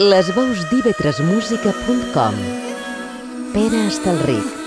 Les veus d'ivetresmusica.com Pere Estalric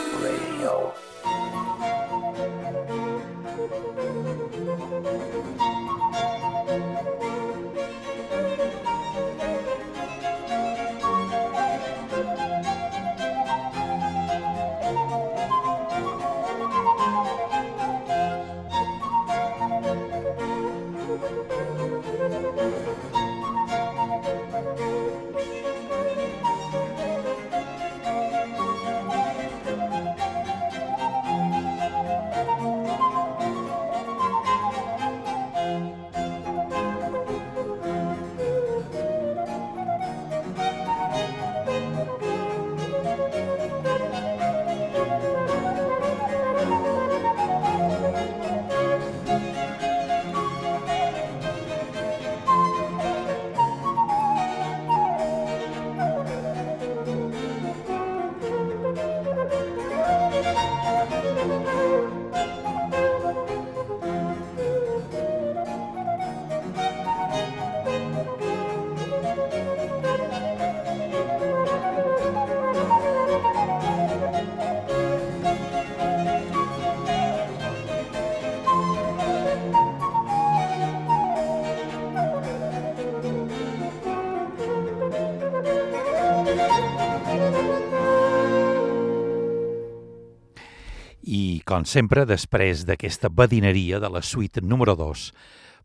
com sempre, després d'aquesta badineria de la suite número 2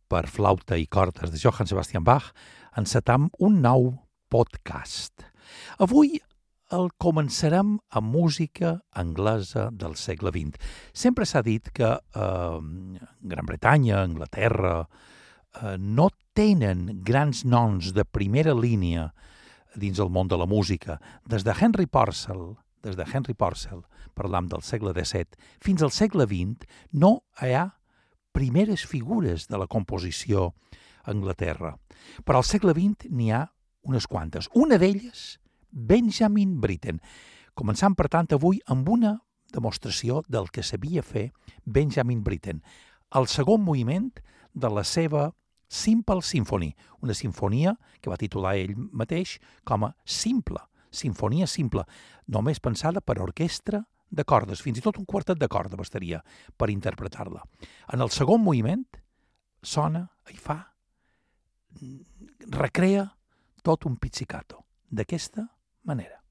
per flauta i cordes de Johann Sebastian Bach, encetam un nou podcast. Avui el començarem amb música anglesa del segle XX. Sempre s'ha dit que eh, Gran Bretanya, Anglaterra, eh, no tenen grans noms de primera línia dins el món de la música. Des de Henry Purcell, des de Henry Purcell, parlam del segle XVII, fins al segle XX, no hi ha primeres figures de la composició a Anglaterra. Però al segle XX n'hi ha unes quantes. Una d'elles, Benjamin Britten. Començant, per tant, avui amb una demostració del que sabia fer Benjamin Britten, el segon moviment de la seva Simple Symphony, una sinfonia que va titular ell mateix com a Simple, sinfonia simple, només pensada per orquestra de cordes, fins i tot un quartet de corda bastaria per interpretar-la. En el segon moviment sona i fa, recrea tot un pizzicato, d'aquesta manera.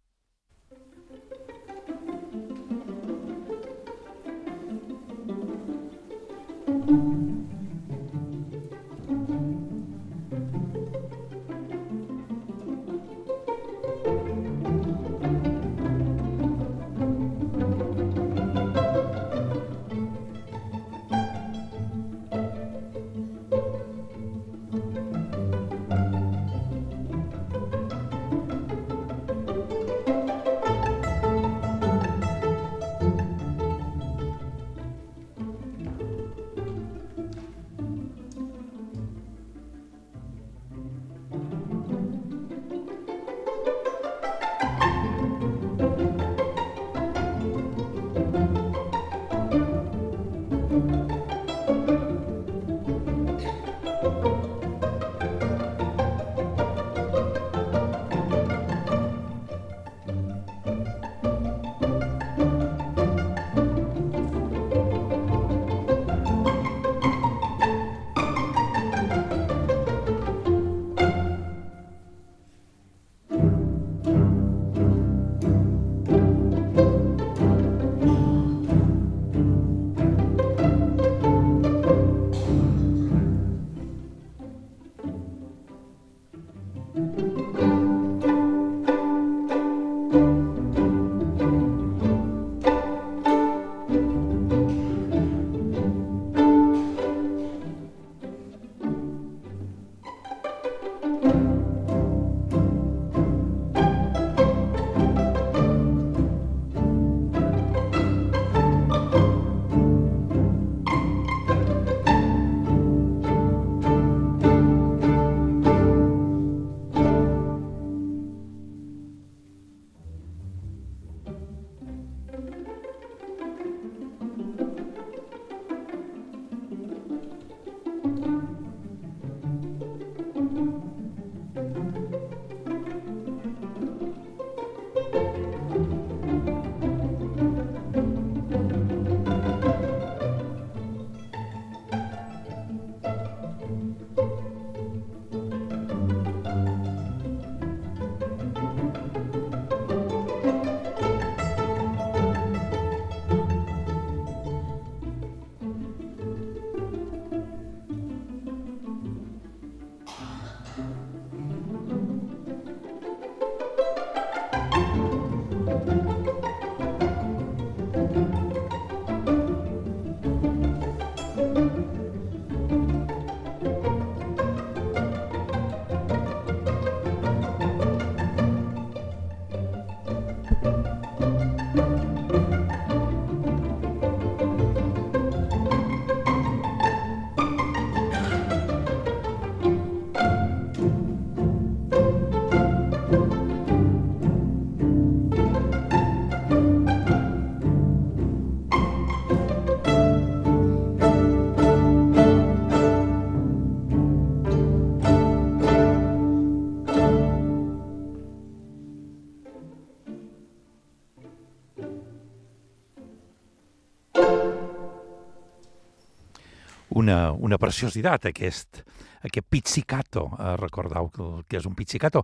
Una, preciositat, aquest, aquest pizzicato. Eh, recordeu que, és un pizzicato?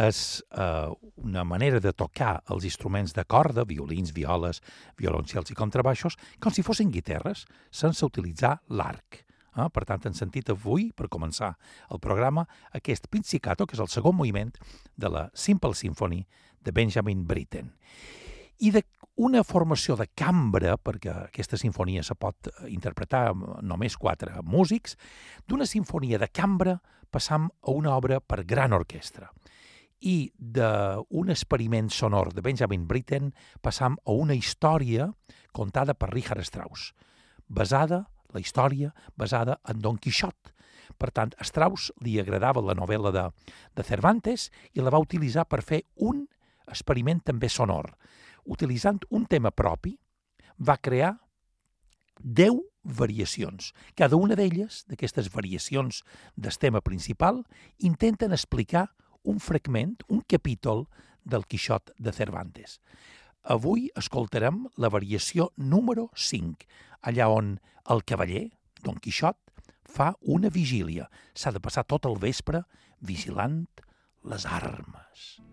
És eh, una manera de tocar els instruments de corda, violins, violes, violoncels i contrabaixos, com si fossin guitarres, sense utilitzar l'arc. Eh? Per tant, hem sentit avui, per començar el programa, aquest pizzicato, que és el segon moviment de la Simple Symphony de Benjamin Britten. I de una formació de cambra, perquè aquesta sinfonia se pot interpretar amb només quatre músics, d'una sinfonia de cambra passam a una obra per gran orquestra. I d'un experiment sonor de Benjamin Britten passam a una història contada per Richard Strauss, basada la història basada en Don Quixot. Per tant, a Strauss li agradava la novel·la de, de Cervantes i la va utilitzar per fer un experiment també sonor. Utilitzant un tema propi, va crear 10 variacions. Cada una d'elles, d'aquestes variacions del tema principal, intenten explicar un fragment, un capítol del Quixot de Cervantes. Avui escoltarem la variació número 5, allà on el cavaller, Don Quixot, fa una vigília. S'ha de passar tot el vespre vigilant les armes.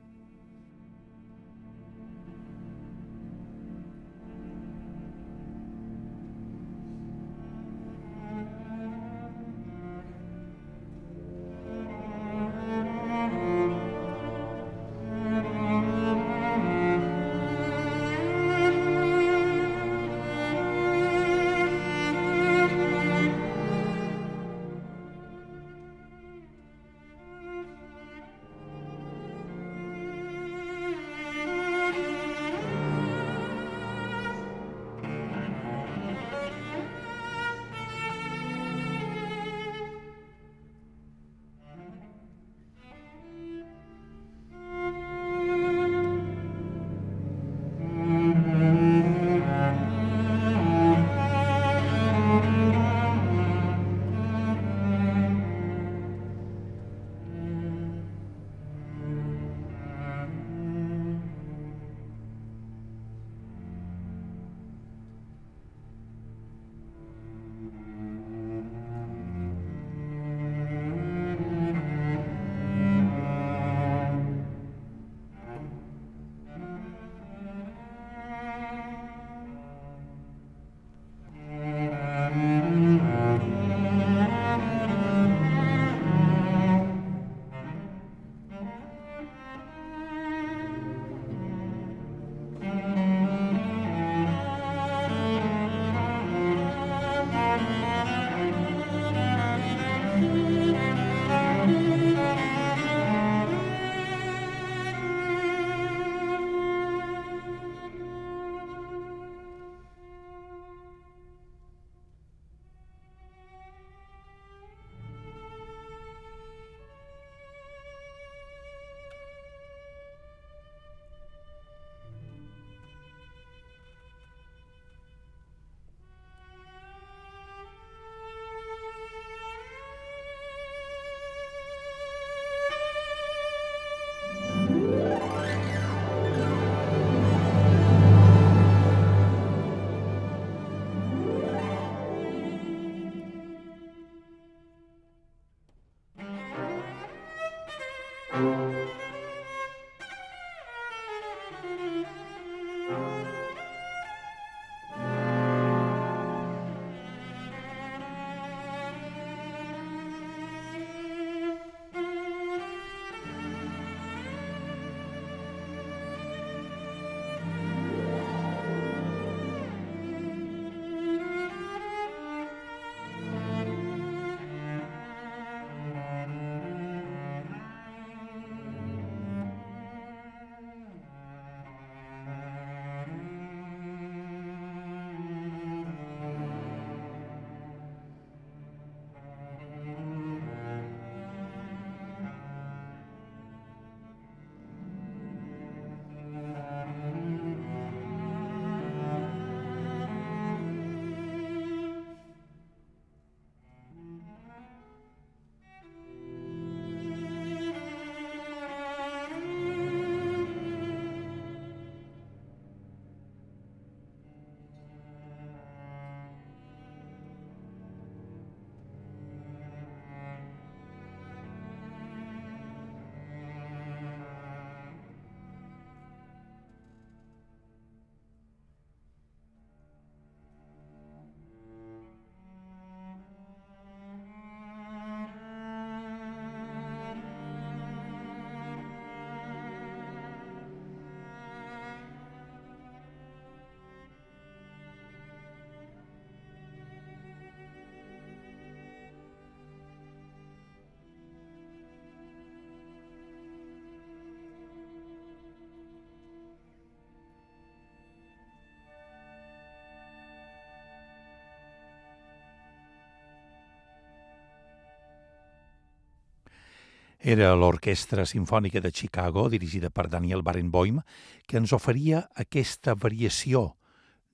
Era l'Orquestra Simfònica de Chicago, dirigida per Daniel Barenboim, que ens oferia aquesta variació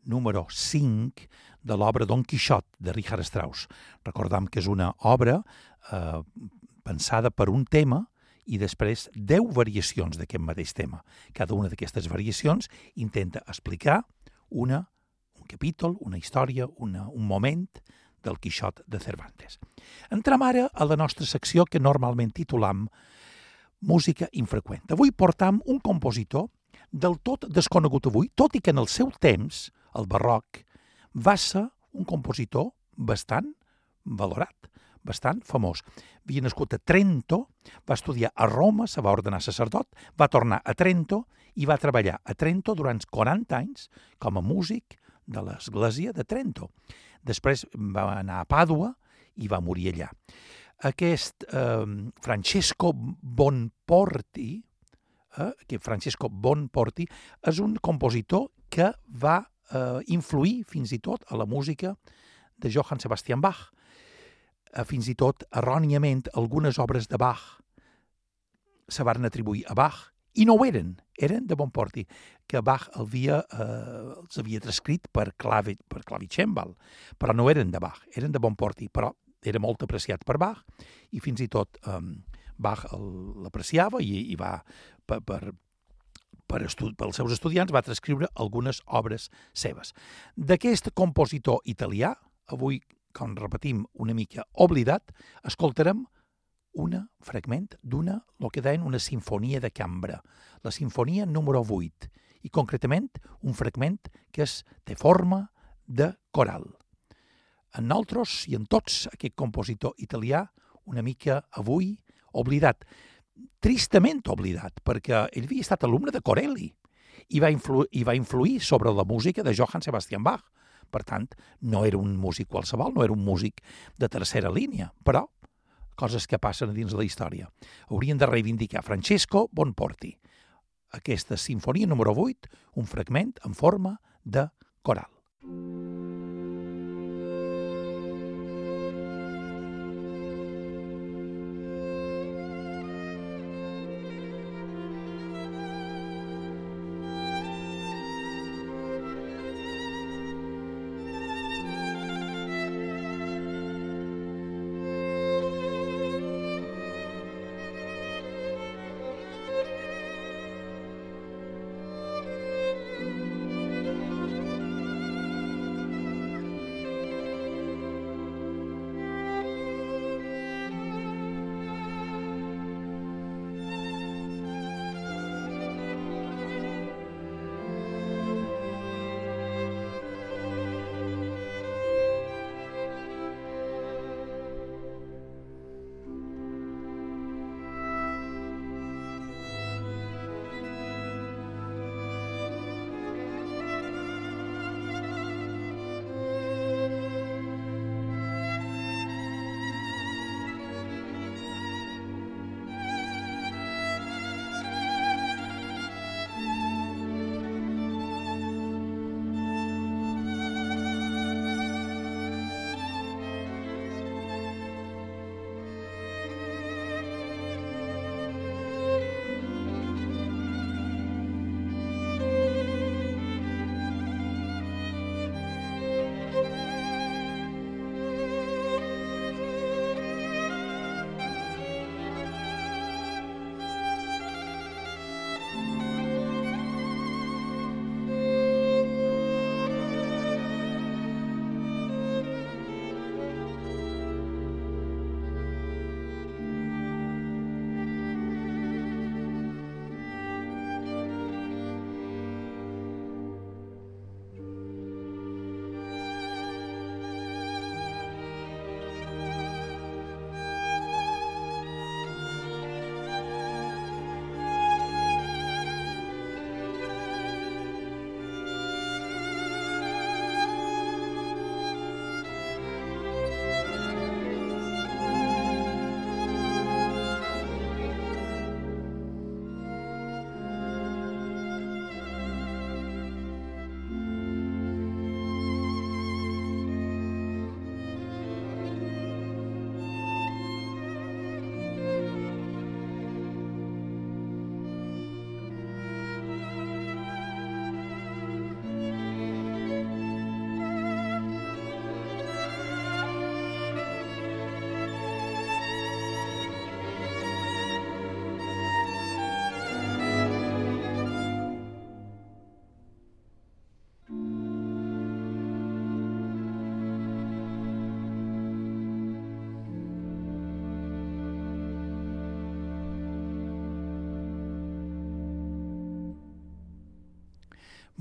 número 5 de l'obra Don Quixot de Richard Strauss. Recordam que és una obra eh, pensada per un tema i després 10 variacions d'aquest mateix tema. Cada una d'aquestes variacions intenta explicar una, un capítol, una història, una, un moment del Quixot de Cervantes. Entrem ara a la nostra secció que normalment titulam Música infreqüent. Avui portam un compositor del tot desconegut avui, tot i que en el seu temps, el barroc, va ser un compositor bastant valorat, bastant famós. Havia nascut a Trento, va estudiar a Roma, se va ordenar sacerdot, va tornar a Trento i va treballar a Trento durant 40 anys com a músic de l'església de Trento. Després va anar a Pàdua i va morir allà. Aquest eh, Francesco Bonporti, eh, que Francesco Bonporti, és un compositor que va eh, influir fins i tot a la música de Johann Sebastian Bach. Eh, fins i tot, erròniament, algunes obres de Bach se van atribuir a Bach i no ho eren, eren de Bonporti, que Bach havia, eh, els havia transcrit per, clave, per clavicèmbal, però no eren de Bach, eren de Bonporti, però era molt apreciat per Bach i fins i tot eh, Bach l'apreciava i, i va, per, per, per estud, pels seus estudiants, va transcriure algunes obres seves. D'aquest compositor italià, avui, com repetim, una mica oblidat, escoltarem un fragment d'una, el que deien una sinfonia de cambra, la sinfonia número 8, i concretament un fragment que és de forma de coral. En nosaltres i en tots aquest compositor italià, una mica avui oblidat, tristament oblidat, perquè ell havia estat alumne de Corelli i va, influ i va influir sobre la música de Johann Sebastian Bach. Per tant, no era un músic qualsevol, no era un músic de tercera línia, però coses que passen dins la història. Haurien de reivindicar Francesco Bonporti. Aquesta sinfonia número 8, un fragment en forma de coral.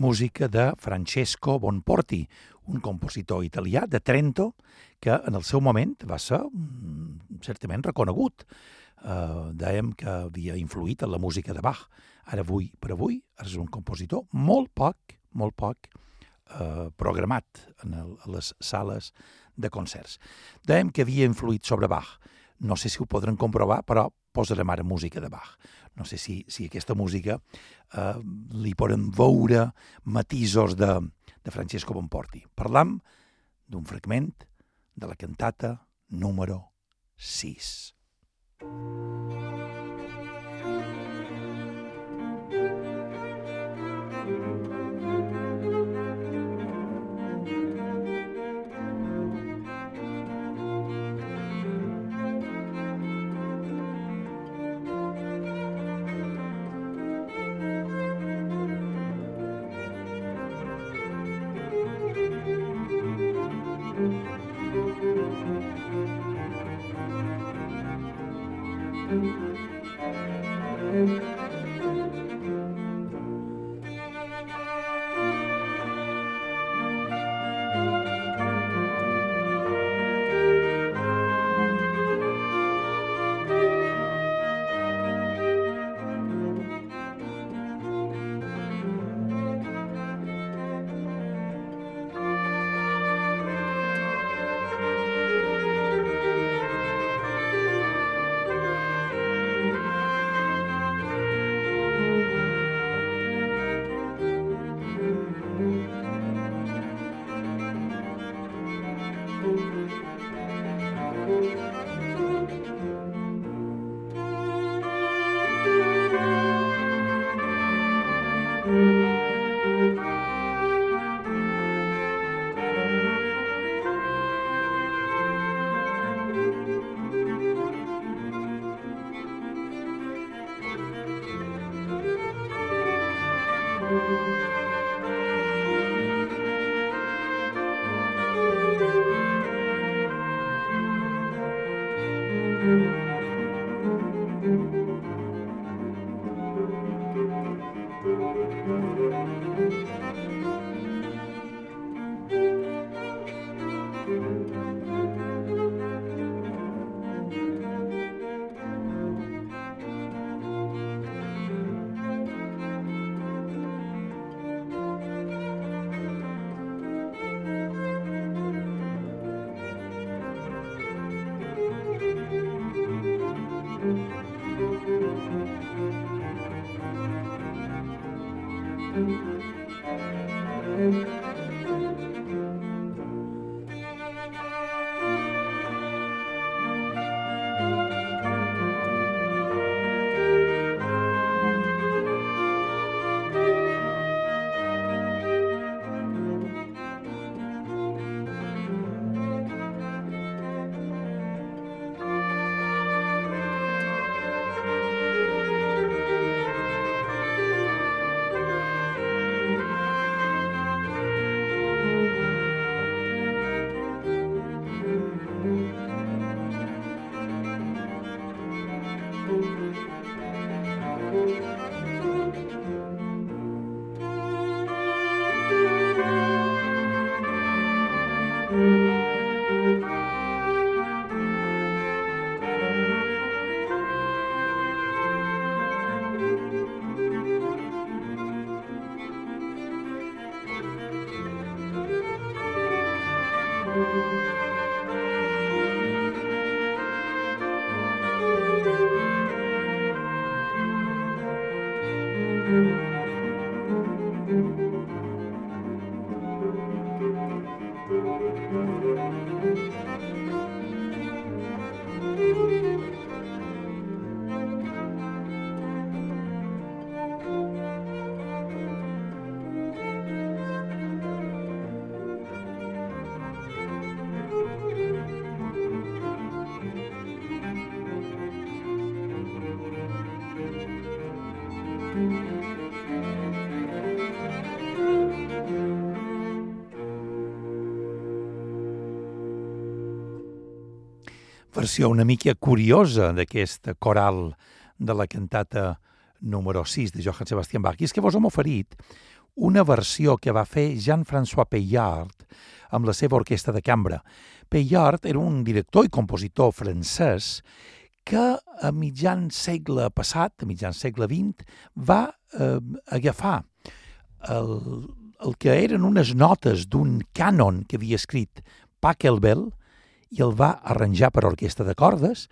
Música de Francesco Bonporti, un compositor italià de Trento que en el seu moment va ser mm, certament reconegut. Uh, dèiem que havia influït en la música de Bach. Ara avui per avui és un compositor molt poc, molt poc uh, programat en, el, en les sales de concerts. Dèiem que havia influït sobre Bach. No sé si ho podran comprovar, però posarem ara música de Bach. No sé si, si aquesta música eh, li poden veure matisos de, de Francesco Bonporti. Parlam d'un fragment de la cantata número 6. Versió una mica curiosa d'aquesta coral de la cantata número 6 de Johann Sebastian Bach. I és que vos hem oferit una versió que va fer Jean-François Peillard amb la seva orquestra de cambra. Peillard era un director i compositor francès que a mitjan segle passat, a mitjan segle XX, va eh, agafar el, el que eren unes notes d'un cànon que havia escrit Pachelbel i el va arranjar per orquestra de cordes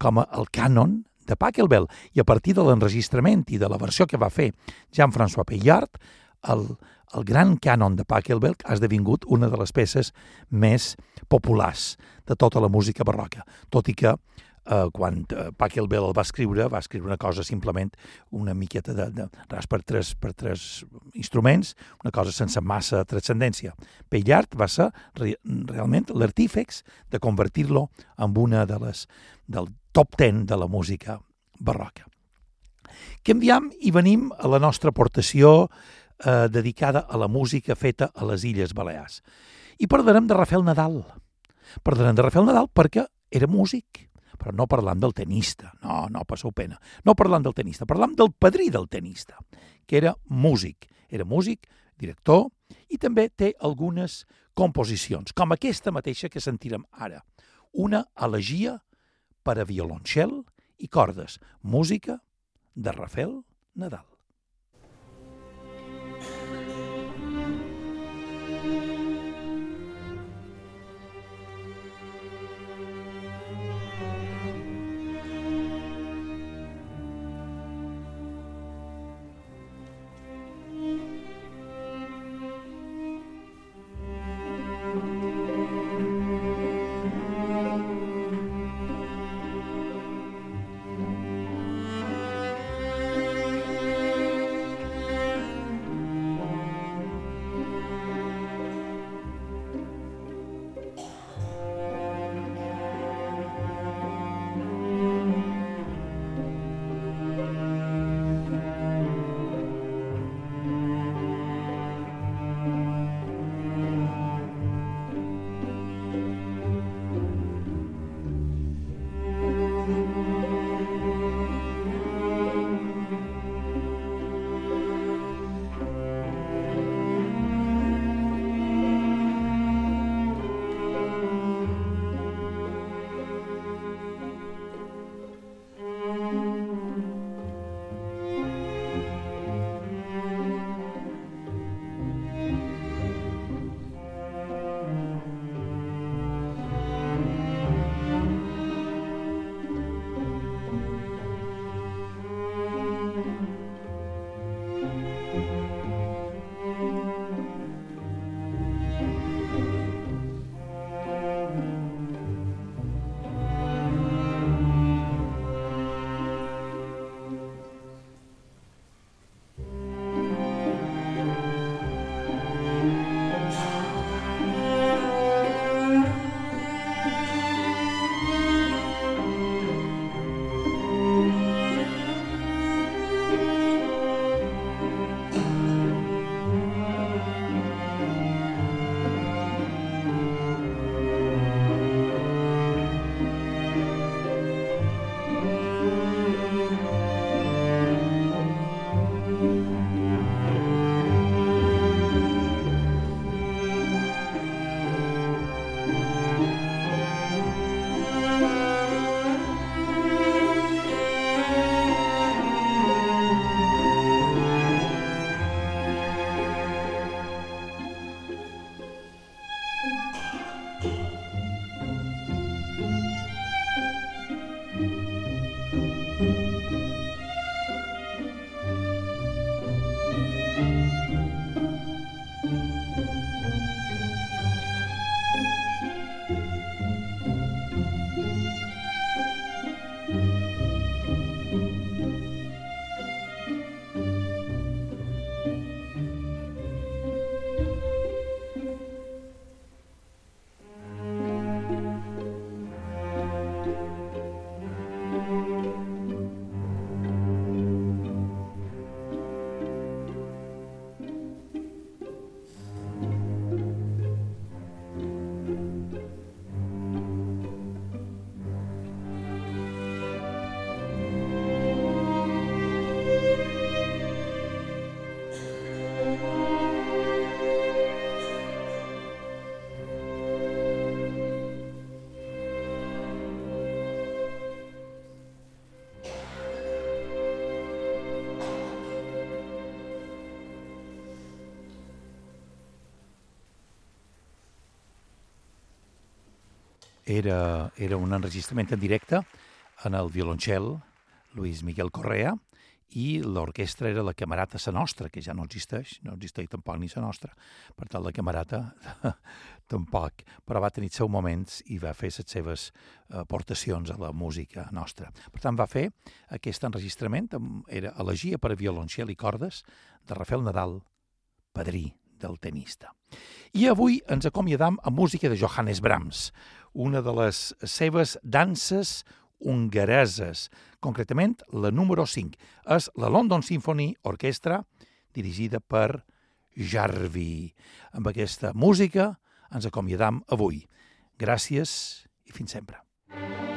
com el cànon de Pachelbel. I a partir de l'enregistrament i de la versió que va fer Jean-François Peillard, el, el gran cànon de Pachelbel ha esdevingut una de les peces més populars de tota la música barroca, tot i que eh, quan eh, Pachelbel el va escriure, va escriure una cosa simplement una miqueta de, de ras per tres, per tres instruments, una cosa sense massa transcendència. Peillard va ser re, realment l'artífex de convertir-lo en una de les del top ten de la música barroca. Canviem i venim a la nostra aportació eh, dedicada a la música feta a les Illes Balears. I parlarem de Rafael Nadal. Parlarem de Rafael Nadal perquè era músic, però no parlant del tenista, no, no passeu pena. No parlant del tenista, parlant del padrí del tenista, que era músic. Era músic, director, i també té algunes composicions, com aquesta mateixa que sentirem ara. Una elegia per a violoncel i cordes, música de Rafael Nadal. Era, era un enregistrament en directe en el violoncel Luis Miguel Correa i l'orquestra era la Camerata Sa Nostra, que ja no existeix, no existeix tampoc ni Sa Nostra, per tant la Camerata tampoc, però va tenir seus moments i va fer les seves aportacions a la música nostra. Per tant, va fer aquest enregistrament, era elegia per a violoncel i cordes de Rafael Nadal, padrí del tenista. I avui ens acomiadam amb música de Johannes Brahms, una de les seves danses hongareses, concretament la número 5. És la London Symphony Orchestra, dirigida per Jarvi. Amb aquesta música ens acomiadam avui. Gràcies i fins sempre. Música